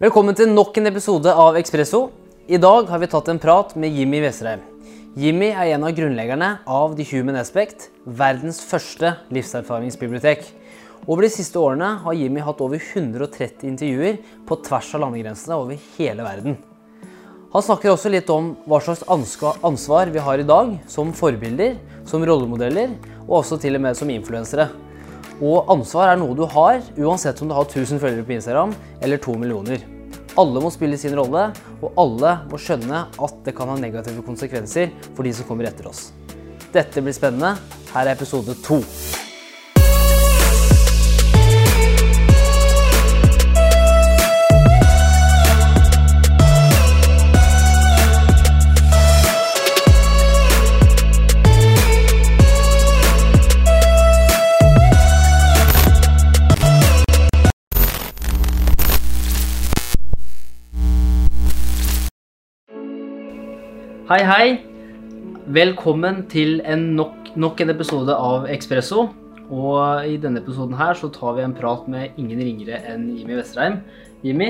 Velkommen til nok en episode av Ekspresso. I dag har vi tatt en prat med Jimmy Vesterheim. Jimmy er en av grunnleggerne av The Human Aspect, verdens første livserfaringsbibliotek. Over de siste årene har Jimmy hatt over 130 intervjuer på tvers av landegrensene over hele verden. Han snakker også litt om hva slags ansvar vi har i dag som forbilder, som rollemodeller og også til og med som influensere. Og ansvar er noe du har uansett om du har 1000 følgere på Instagram eller 2 millioner. Alle må spille sin rolle, og alle må skjønne at det kan ha negative konsekvenser for de som kommer etter oss. Dette blir spennende. Her er episode to. Hei, hei. Velkommen til en nok, nok, en episode av Ekspresso. Og i denne episoden her så tar vi en prat med ingen ringere enn Jimmy Vesterheim. Jimmy,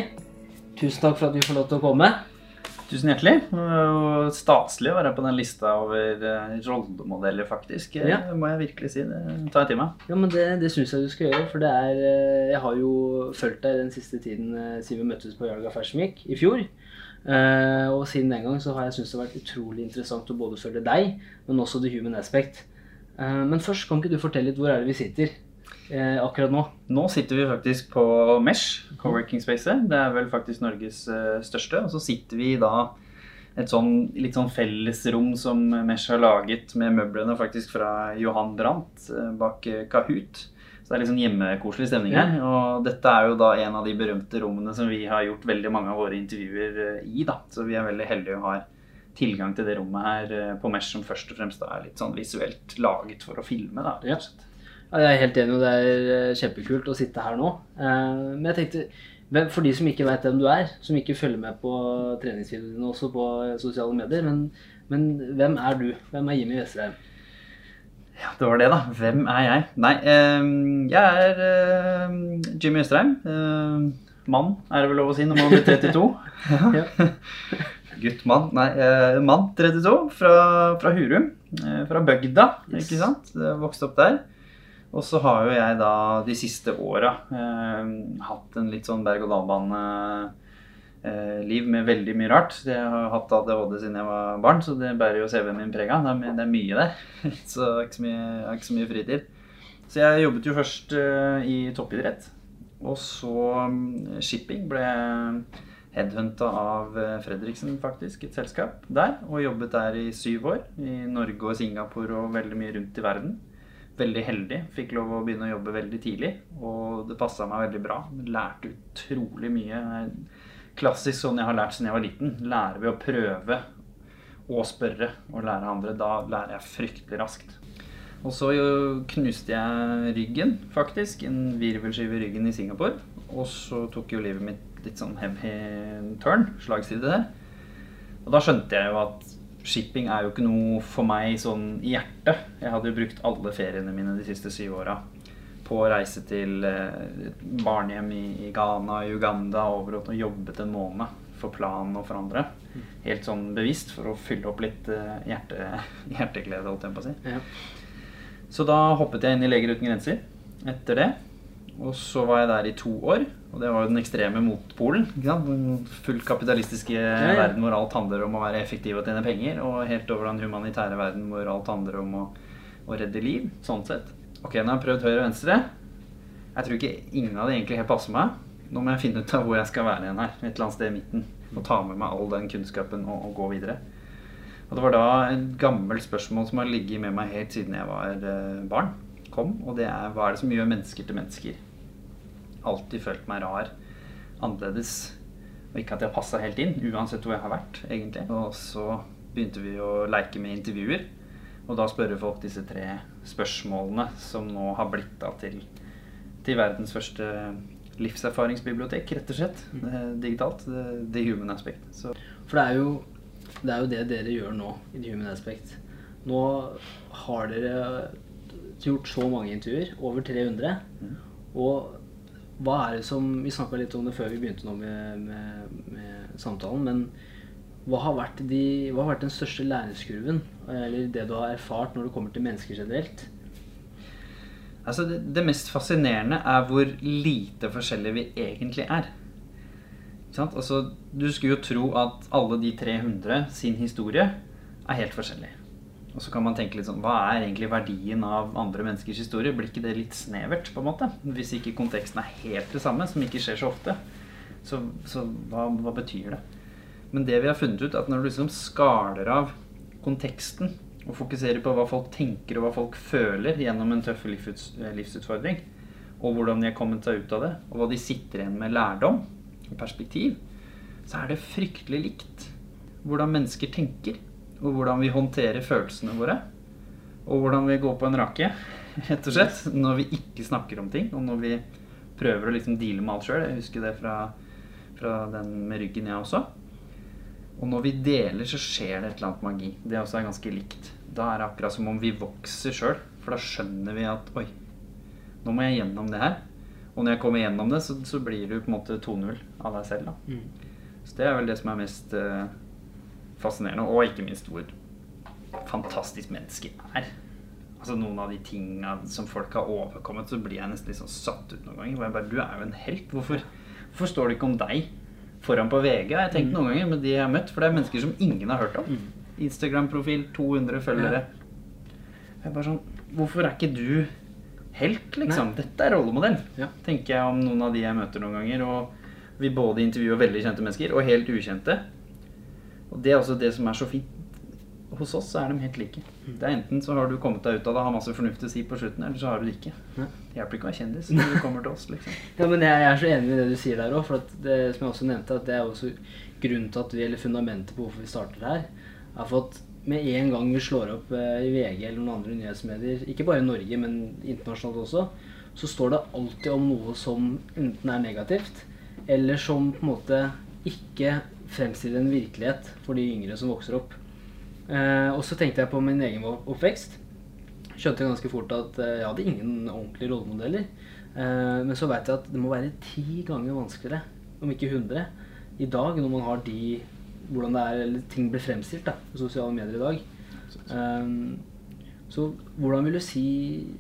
tusen takk for at vi får lov til å komme. Tusen hjertelig. Og staselig å være på den lista over eh, rollemodeller, faktisk. Ja. Det må jeg virkelig si. Det tar jeg til meg. Ja, men det, det syns jeg du skal gjøre. For det er eh, Jeg har jo fulgt deg den siste tiden eh, siden vi møttes på Jarga Fashion Week i fjor. Uh, og siden den gang så har jeg syntes det har vært utrolig interessant å både følge deg, men også the human aspect. Uh, men først, kan ikke du fortelle litt hvor er det vi sitter uh, akkurat nå? Nå sitter vi faktisk på Mesh, co-working spacet. Det er vel faktisk Norges største. Og så sitter vi da et sånn litt sånn fellesrom som Mesh har laget med møblene faktisk fra Johan Brandt bak Kahoot. Så det er litt sånn hjemmekoselig stemning her. Og dette er jo da en av de berømte rommene som vi har gjort veldig mange av våre intervjuer eh, i. da. Så vi er veldig heldige og har tilgang til det rommet her eh, på Mesh som først og fremst er litt sånn visuelt laget for å filme. da. Ja. ja jeg er helt enig, og det er eh, kjempekult å sitte her nå. Men jeg tenkte for de som ikke vet hvem du er, som ikke følger med på treningsvideoene dine også på sosiale medier, men, men hvem er du? Hvem er Jimmy Vesterheim? Ja, det var det, da. Hvem er jeg? Nei, eh, jeg er eh, Jimmy Østrheim. Eh, mann, er det vel lov å si når man blir 32? ja. Gutt, mann. Nei, eh, mann 32 fra, fra Hurum. Eh, fra bygda, yes. ikke sant. Vokste opp der. Og så har jo jeg da de siste åra eh, hatt en litt sånn berg-og-dal-bane Eh, liv med veldig mye rart. Jeg har hatt ADHD siden jeg var barn, så det bærer jo CV-en min preg av. Det, det, er mye der. Så jeg har ikke så mye, ikke så mye fritid. Så jeg jobbet jo først uh, i toppidrett. Og så um, shipping. Ble headhunta av eh, Fredriksen, faktisk, et selskap der. Og jobbet der i syv år. I Norge og Singapore og veldig mye rundt i verden. Veldig heldig. Fikk lov å begynne å jobbe veldig tidlig. Og det passa meg veldig bra. Lærte utrolig mye. Klassisk sånn jeg har lært siden jeg var liten. Lærer ved å prøve og spørre og lære andre. Da lærer jeg fryktelig raskt. Og så knuste jeg ryggen, faktisk. En virvelskive i ryggen i Singapore. Og så tok jo livet mitt litt sånn heavy turn. Slagside der. Og da skjønte jeg jo at shipping er jo ikke noe for meg sånn i hjertet. Jeg hadde jo brukt alle feriene mine de siste syv åra på å reise til et barnehjem i, i Ghana og Uganda over og jobbet en måned for planen og for andre. Helt sånn bevisst for å fylle opp litt eh, hjerte, hjerteglede, holdt jeg på å si. Ja. Så da hoppet jeg inn i Leger uten grenser etter det. Og så var jeg der i to år. Og det var jo den ekstreme motpolen. Den fullt kapitalistiske ja, ja. verden hvor alt handler om å være effektiv og tjene penger. Og helt over den humanitære verden hvor alt handler om å, å redde liv. Sånn sett. Ok, nå har jeg prøvd høyre og venstre. Jeg tror ikke ingen av det egentlig helt passer meg. Nå må jeg finne ut av hvor jeg skal være igjen her. Et eller annet sted i midten. Og ta med meg all den kunnskapen og, og, gå videre. Og det var da et gammelt spørsmål som har ligget med meg helt siden jeg var eh, barn, kom. Og det er hva er det som gjør mennesker til mennesker? Alltid følt meg rar. Annerledes. Og ikke at jeg har passa helt inn, uansett hvor jeg har vært, egentlig. Og så begynte vi å leke med intervjuer. Og da spørre folk disse tre spørsmålene som nå har blitt da til, til verdens første livserfaringsbibliotek, rett og slett. Mm. Eh, digitalt. The Human Aspect. Så. For det er, jo, det er jo det dere gjør nå i The Human Aspect. Nå har dere gjort så mange intervjuer, over 300. Mm. Og hva er det som Vi snakka litt om det før vi begynte nå med, med, med samtalen, men hva har, vært de, hva har vært den største læringskurven? Eller det du har erfart når det kommer til mennesker generelt? Altså, det, det mest fascinerende er hvor lite forskjellige vi egentlig er. Altså, du skulle jo tro at alle de 300 sin historie er helt forskjellig. Og så kan man tenke litt sånn Hva er egentlig verdien av andre menneskers historie? Blir ikke det litt snevert, på en måte? Hvis ikke konteksten er helt det samme, som ikke skjer så ofte. Så, så hva, hva betyr det? Men det vi har funnet ut, at når du liksom skaler av konteksten og fokuserer på hva folk tenker og hva folk føler gjennom en tøff livsutfordring, og hvordan de har kommet seg ut av det, og hva de sitter igjen med lærdom og perspektiv, så er det fryktelig likt hvordan mennesker tenker og hvordan vi håndterer følelsene våre. Og hvordan vi går på en rake, rett og slett, når vi ikke snakker om ting. Og når vi prøver å liksom deale med alt sjøl. Jeg husker det fra, fra, den med ryggen, jeg også. Og når vi deler, så skjer det et eller annet magi. Det også er ganske likt. Da er det akkurat som om vi vokser sjøl. For da skjønner vi at oi, nå må jeg gjennom det her. Og når jeg kommer gjennom det, så, så blir du på en måte 2-0 av deg selv. da. Mm. Så det er vel det som er mest uh, fascinerende, og ikke minst hvor fantastisk menneske er. Altså Noen av de tinga som folk har overkommet, så blir jeg nesten litt sånn satt ut noen ganger. Hvor jeg bare, Du er jo en helt. Hvorfor, hvorfor står det ikke om deg foran på VG? Jeg tenkt mm. noen ganger med de jeg har møtt, for det er mennesker som ingen har hørt om. Mm. Instagram-profil, 200 følgere. Jeg er bare sånn Hvorfor er ikke du helt, liksom? Nei. Dette er rollemodell, ja. tenker jeg om noen av de jeg møter noen ganger. Og vi både intervjuer veldig kjente mennesker og helt ukjente. Og det er også det som er så fint. Hos oss er de helt like. Det er Enten så har du kommet deg ut av det og har masse fornuft å si på slutten, eller så har du det ikke. Det hjelper ikke å være kjendis når du kommer til oss. liksom. ja, men jeg er så enig i det du sier der òg. For det, som jeg også nevnte, at det er også grunnen til at vi, eller fundamentet på hvorfor vi starter her, er for at med en gang vi slår opp eh, i VG eller noen andre nyhetsmedier, ikke bare i Norge, men internasjonalt også, så står det alltid om noe som enten er negativt, eller som på en måte ikke fremstiller en virkelighet for de yngre som vokser opp. Eh, og så tenkte jeg på min egen oppvekst. Skjønte ganske fort at eh, jeg hadde ingen ordentlige rollemodeller. Eh, men så veit jeg at det må være ti ganger vanskeligere, om ikke hundre, i dag når man har de hvordan det er, eller ting blir fremstilt da, på sosiale medier i dag. Eh, så hvordan vil du si,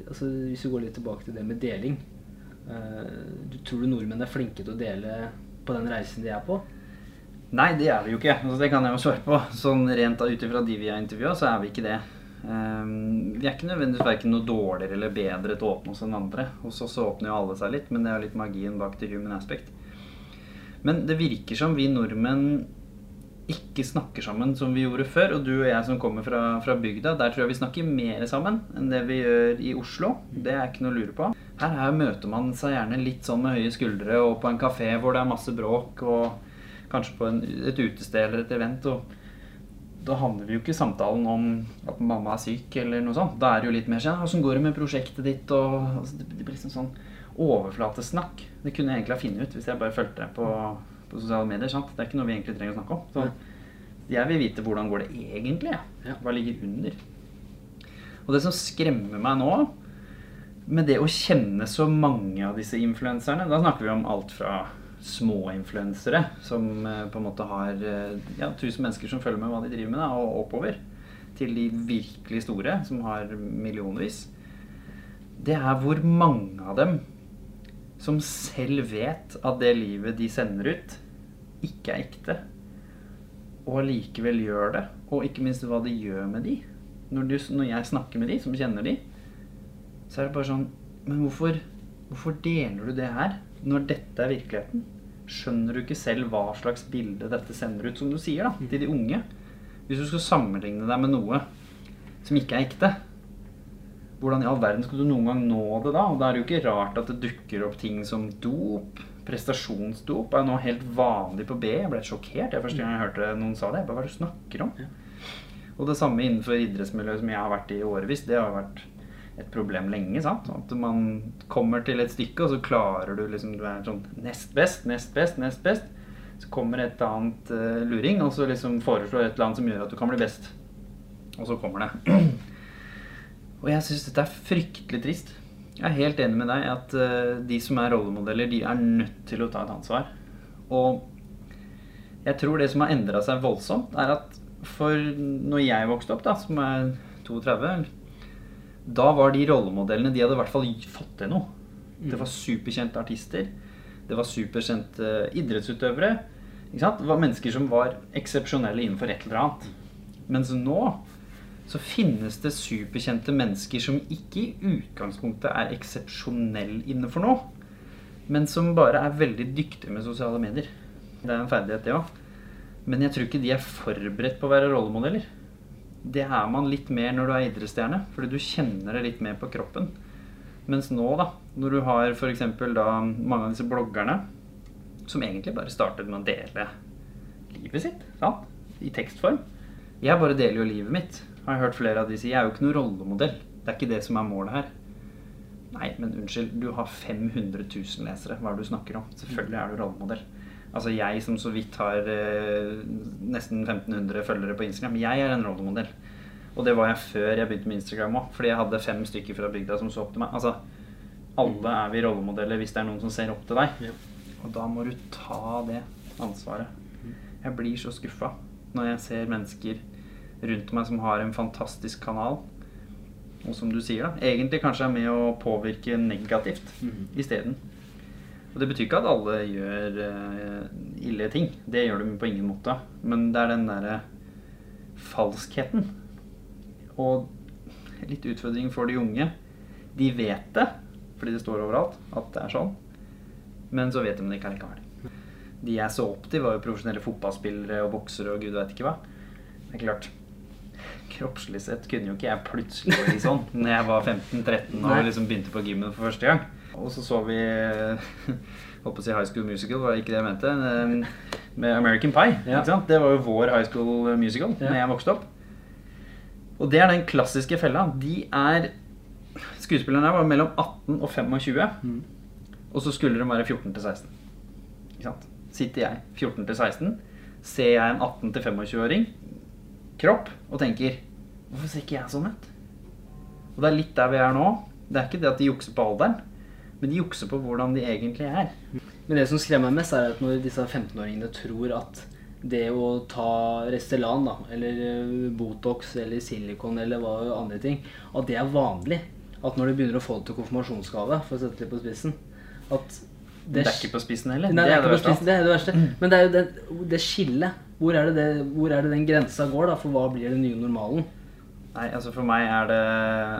altså hvis vi går litt tilbake til det med deling du Tror du nordmenn er flinke til å dele på den reisen de er på? Nei, det er vi jo ikke. Altså, det kan jeg jo svare på. Sånn rent ut ifra de vi har intervjua, så er vi ikke det. Um, vi er ikke nødvendigvis verken noe dårligere eller bedre til å åpne oss enn andre. Hos oss åpner jo alle seg litt, men det er jo litt magien bak til human aspect. Men det virker som vi nordmenn ikke snakker sammen som vi gjorde før. Og du og jeg som kommer fra, fra bygda, der tror jeg vi snakker mer sammen enn det vi gjør i Oslo. Det er ikke noe å lure på. Her, her møter man seg gjerne litt sånn med høye skuldre og på en kafé hvor det er masse bråk. og kanskje på en, et utested eller et event. og da handler vi jo ikke i samtalen om at mamma er syk, eller noe sånt. Da er det jo litt mer sånn 'Åssen går det med prosjektet ditt?' Og, altså, det, det, blir liksom sånn overflatesnakk. Det kunne jeg egentlig ha funnet ut hvis jeg bare fulgte det på, på, sosiale medier. sant? Det er ikke noe vi egentlig trenger å snakke om. Så jeg vil vite hvordan går det egentlig. Ja. Hva ligger under? Og det som skremmer meg nå, med det å kjenne så mange av disse influenserne Da snakker vi om alt fra små influensere som eh, på en måte har eh, ja, 1000 mennesker som følger med hva de driver med, og oppover. Til de virkelig store, som har millionvis. Det er hvor mange av dem som selv vet at det livet de sender ut, ikke er ekte. Og allikevel gjør det. Og ikke minst hva det gjør med de. Når, du, når jeg snakker med de som kjenner de, så er det bare sånn Men hvorfor, hvorfor deler du det her? Når dette er virkeligheten, skjønner du ikke selv hva slags bilde dette sender ut, som du sier, da, til de unge. Hvis du skal sammenligne deg med noe som ikke er ekte, hvordan i all verden skal du noen gang nå det da? Og da er det jo ikke rart at det dukker opp ting som dop. Prestasjonsdop er nå helt vanlig på B. Jeg ble sjokkert jeg første gang jeg hørte noen sa det. Jeg bare, Hva er det du snakker om? Og det samme innenfor idrettsmiljøet som jeg har vært i årevis. Det har vært et problem lenge. sant? At man kommer til et stykke, og så klarer du liksom Du er sånn nest best, nest best, nest best. Så kommer et annet uh, luring, og så liksom foreslår et eller annet som gjør at du kan bli best. Og så kommer det. og jeg syns dette er fryktelig trist. Jeg er helt enig med deg at uh, de som er rollemodeller, de er nødt til å ta et ansvar. Og jeg tror det som har endra seg voldsomt, er at for når jeg vokste opp, da, som er 32, da var de rollemodellene De hadde i hvert fall fått til noe. Det var superkjente artister. Det var superkjente idrettsutøvere. Ikke sant? Det var mennesker som var eksepsjonelle innenfor et eller annet. Mens nå så finnes det superkjente mennesker som ikke i utgangspunktet er eksepsjonelle innenfor noe, men som bare er veldig dyktige med sosiale medier. Det er en ferdighet, det òg. Men jeg tror ikke de er forberedt på å være rollemodeller. Det er man litt mer når du er idrettsstjerne, fordi du kjenner det litt mer på kroppen. Mens nå, da, når du har f.eks. da mange av disse bloggerne som egentlig bare startet med å dele livet sitt sant? i tekstform. Jeg bare deler jo livet mitt. Har jeg hørt flere av de si. Jeg er jo ikke noen rollemodell. Det er ikke det som er målet her. Nei, men unnskyld, du har 500 000 lesere. Hva er det du snakker om? Selvfølgelig er du rollemodell. Altså jeg som så vidt har eh, nesten 1500 følgere på Instagram, jeg er en rollemodell. Og det var jeg før jeg begynte med Instagram òg, fordi jeg hadde fem stykker fra bygda som så opp til meg. Altså, alle er vi rollemodeller hvis det er noen som ser opp til deg. Ja. Og da må du ta det ansvaret. Jeg blir så skuffa når jeg ser mennesker rundt meg som har en fantastisk kanal, og som du sier, da, egentlig kanskje er med å påvirke negativt Mhm. isteden. Og det betyr ikke at alle gjør eh, ille ting. Det gjør de på ingen måte. Men det er den derre falskheten. Og litt utfordring for de unge. De vet det, fordi det står overalt at det er sånn. Men så vet de det ikke likevel. De jeg så opp til, var jo profesjonelle fotballspillere og boksere og gud veit ikke hva. Det er klart Kroppslig sett kunne jo ikke jeg plutselig bli sånn når jeg var 15-13 og liksom begynte på gymmen for første gang. Og så så vi Holdt på å si High School Musical, var ikke det jeg mente. Med American Pie. Ja. Det var jo vår high school musical Ja. Når jeg vokste opp. Og det er den klassiske fella. De er Skuespillerne der var mellom 18 og 25. Mm. Og så skulle de være 14 til 16. Ikke sant? Sitter jeg 14 til 16, ser jeg en 18 til 25-åring kropp og tenker Hvorfor ser ikke jeg sånn ut? Og det er litt der vi er nå. Det er ikke det at de jukser på alderen, men de jukser på hvordan de egentlig er. Men det som skremmer meg mest, er at når disse 15-åringene tror at det å ta Restellan, da, eller eh, Botox eller silikon eller hva andre ting, at det er vanlig. At når de begynner å få det til konfirmasjonsgave, for å sette det litt på spissen at Det det er ikke på spissen heller. Nei, det er det, på spissen, det er det verste. Men det er jo det, det skillet. Hvor er det, det, hvor er det den grensa går, da? For hva blir den nye normalen? Nei, altså for meg er det,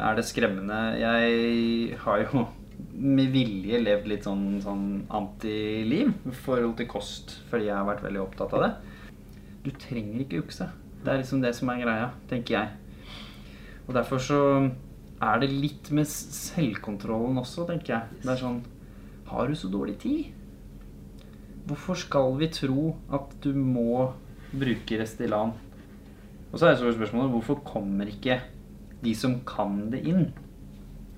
er det skremmende. Jeg har jo med vilje levd litt sånn, sånn antiliv i forhold til kost, fordi jeg har vært veldig opptatt av det. Du trenger ikke jukse. Det er liksom det som er greia, tenker jeg. Og derfor så er det litt med selvkontrollen også, tenker jeg. Det er sånn Har du så dårlig tid? Hvorfor skal vi tro at du må bruke Restylan? Og så er det så spørsmålet hvorfor kommer ikke de som kan det, inn?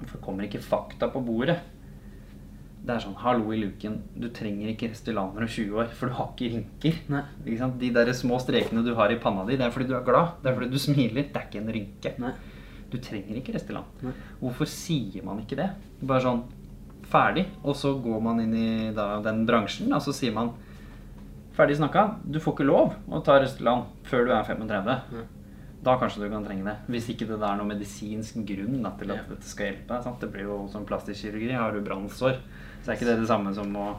Hvorfor kommer ikke fakta på bordet? Det er sånn Hallo i luken. Du trenger ikke Restylane og er 20 år, for du har ikke rynker. Ikke? De der små strekene du har i panna di, det er fordi du er glad. Det er fordi du smiler. Det er ikke en rynke. Nei. Du trenger ikke Restylane. Hvorfor sier man ikke det? Bare sånn ferdig, og så går man inn i da, den bransjen, og så sier man Ferdig snakka. Du får ikke lov å ta Restylane før du er 35. Nei. Da kanskje du kan trenge det. Hvis ikke det er noen medisinsk grunn da, til at Ja. dette skal hjelpe. Sant? Det blir jo som plastisk kirurgi. Har du brannsår, så er ikke det det samme som å,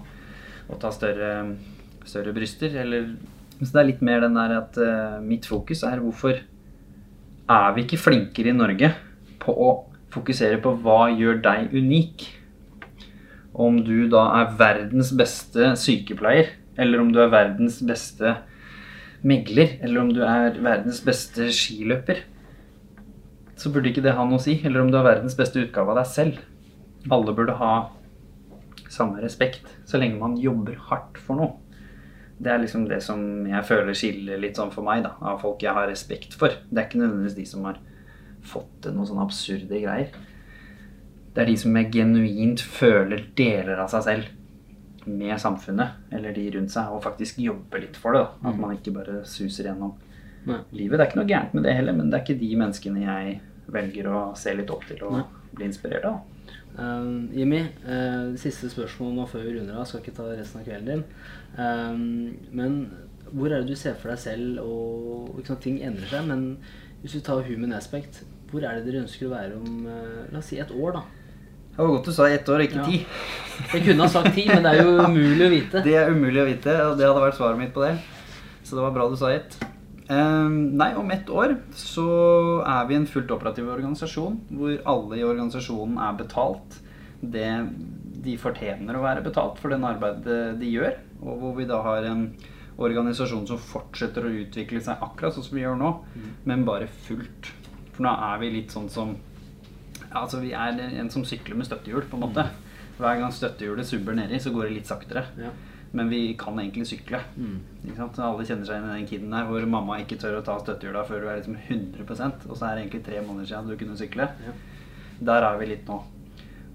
å ta større, større bryster. Eller Så det er litt mer den der at uh, mitt fokus er hvorfor er vi ikke flinkere i Norge på å fokusere på hva gjør deg unik? Om du da er verdens beste sykepleier, eller om du er verdens beste megler, eller om du er verdens beste skiløper, så burde ikke det ha noe å si. Eller om du er verdens beste utgave av deg selv. Alle burde ha samme respekt, så lenge man jobber hardt for noe. Det er liksom det som jeg føler skiller litt sånn for meg, da, av folk jeg har respekt for. Det er ikke nødvendigvis de som har fått til noen sånne absurde greier. Det er de som jeg genuint føler deler av seg selv med samfunnet, eller de rundt seg, og faktisk jobbe litt for det. da. At man ikke bare suser gjennom Nei. livet. Det er ikke noe gærent med det heller, men det er ikke de menneskene jeg velger å se litt opp til og Nei. bli inspirert av. Um, Jimmy, uh, siste spørsmål nå før vi runder av. Skal ikke ta resten av kvelden din. Um, men hvor er det du ser for deg selv og ikke sant, Ting endrer seg, men hvis du tar human aspect, hvor er det dere ønsker å være om uh, la oss si et år? da? Det var godt du sa ett år, ikke Ja. ti. Jeg kunne ha sagt ti, men det er jo umulig å vite. Det er umulig å vite, og det hadde vært svaret mitt på det. Så det var bra du sa ett. Um, nei, om ett år så er vi en fullt operativ organisasjon hvor alle i organisasjonen er betalt det de fortjener å være betalt for den arbeidet de gjør. Og hvor vi da har en organisasjon som fortsetter å utvikle seg akkurat sånn som vi gjør nå, men bare fullt. For nå er vi litt sånn som altså Vi er en som sykler med støttehjul, på en måte. Hver gang støttehjulet subber nedi, så går det litt saktere. Ja. Men vi kan egentlig sykle. Mm. Alle kjenner seg igjen i den kiden der hvor mamma ikke tør å ta støttehjula før du er liksom 100% og så er det egentlig tre måneder siden du kunne sykle. Ja. Der er vi litt nå.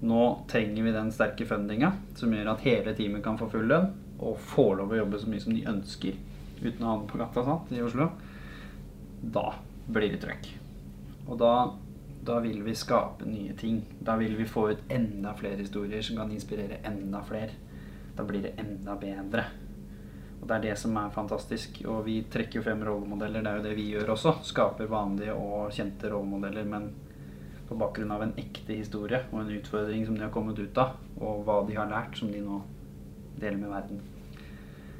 Nå trenger vi den sterke fundinga som gjør at hele teamet kan få full lønn og få lov å jobbe så mye som de ønsker uten å ha den på gata sant, i Oslo. Da blir det trøkk. Og da, da vil vi skape nye ting. Da vil vi få ut enda flere historier som kan inspirere enda flere. Da blir det enda bedre. Og det er det som er fantastisk. Og vi trekker jo frem rollemodeller. Det er jo det vi gjør også. Skaper vanlige og kjente rollemodeller, men på bakgrunn av en ekte historie og en utfordring som de har kommet ut av, og hva de har lært, som de nå deler med verden.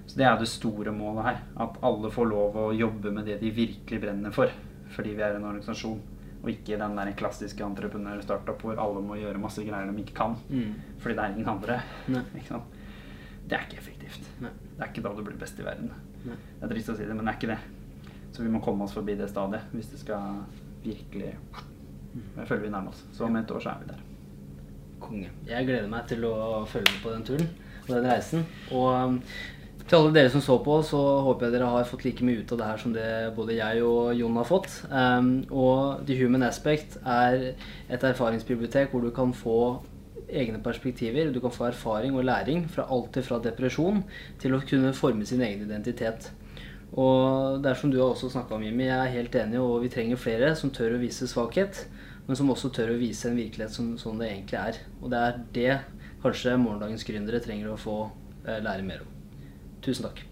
Så det er det store målet her. At alle får lov å jobbe med det de virkelig brenner for. Fordi vi er en organisasjon. Og ikke den der klassiske entreprenør-startup hvor alle må gjøre masse greier de ikke kan. Mm. Fordi det er ingen andre. Ikke sant? Det er ikke effektivt. Nei. Det er ikke da du blir best i verden. Nei. Det er trist å si det, men det er ikke det. Så vi må komme oss forbi det stadiet hvis det skal virkelig Jeg føler vi nærmer oss. Så om et år så er vi der. Konge. Jeg gleder meg til å følge med på den turen og den reisen. Og um, til alle dere som så på, så håper jeg dere har fått like mye ut av det her som det både jeg og Jon har fått. Um, og The Human Aspect er et erfaringsbibliotek hvor du kan få egne perspektiver. Du kan få erfaring og læring fra alt fra depresjon til å kunne forme sin egen identitet. Og det er som du har også snakka om, Jimmy, jeg er helt enig, og vi trenger flere som tør å vise svakhet, men som også tør å vise en virkelighet som sånn det egentlig er. Og det er det kanskje morgendagens gründere trenger å få eh, lære mer om. Tusen takk.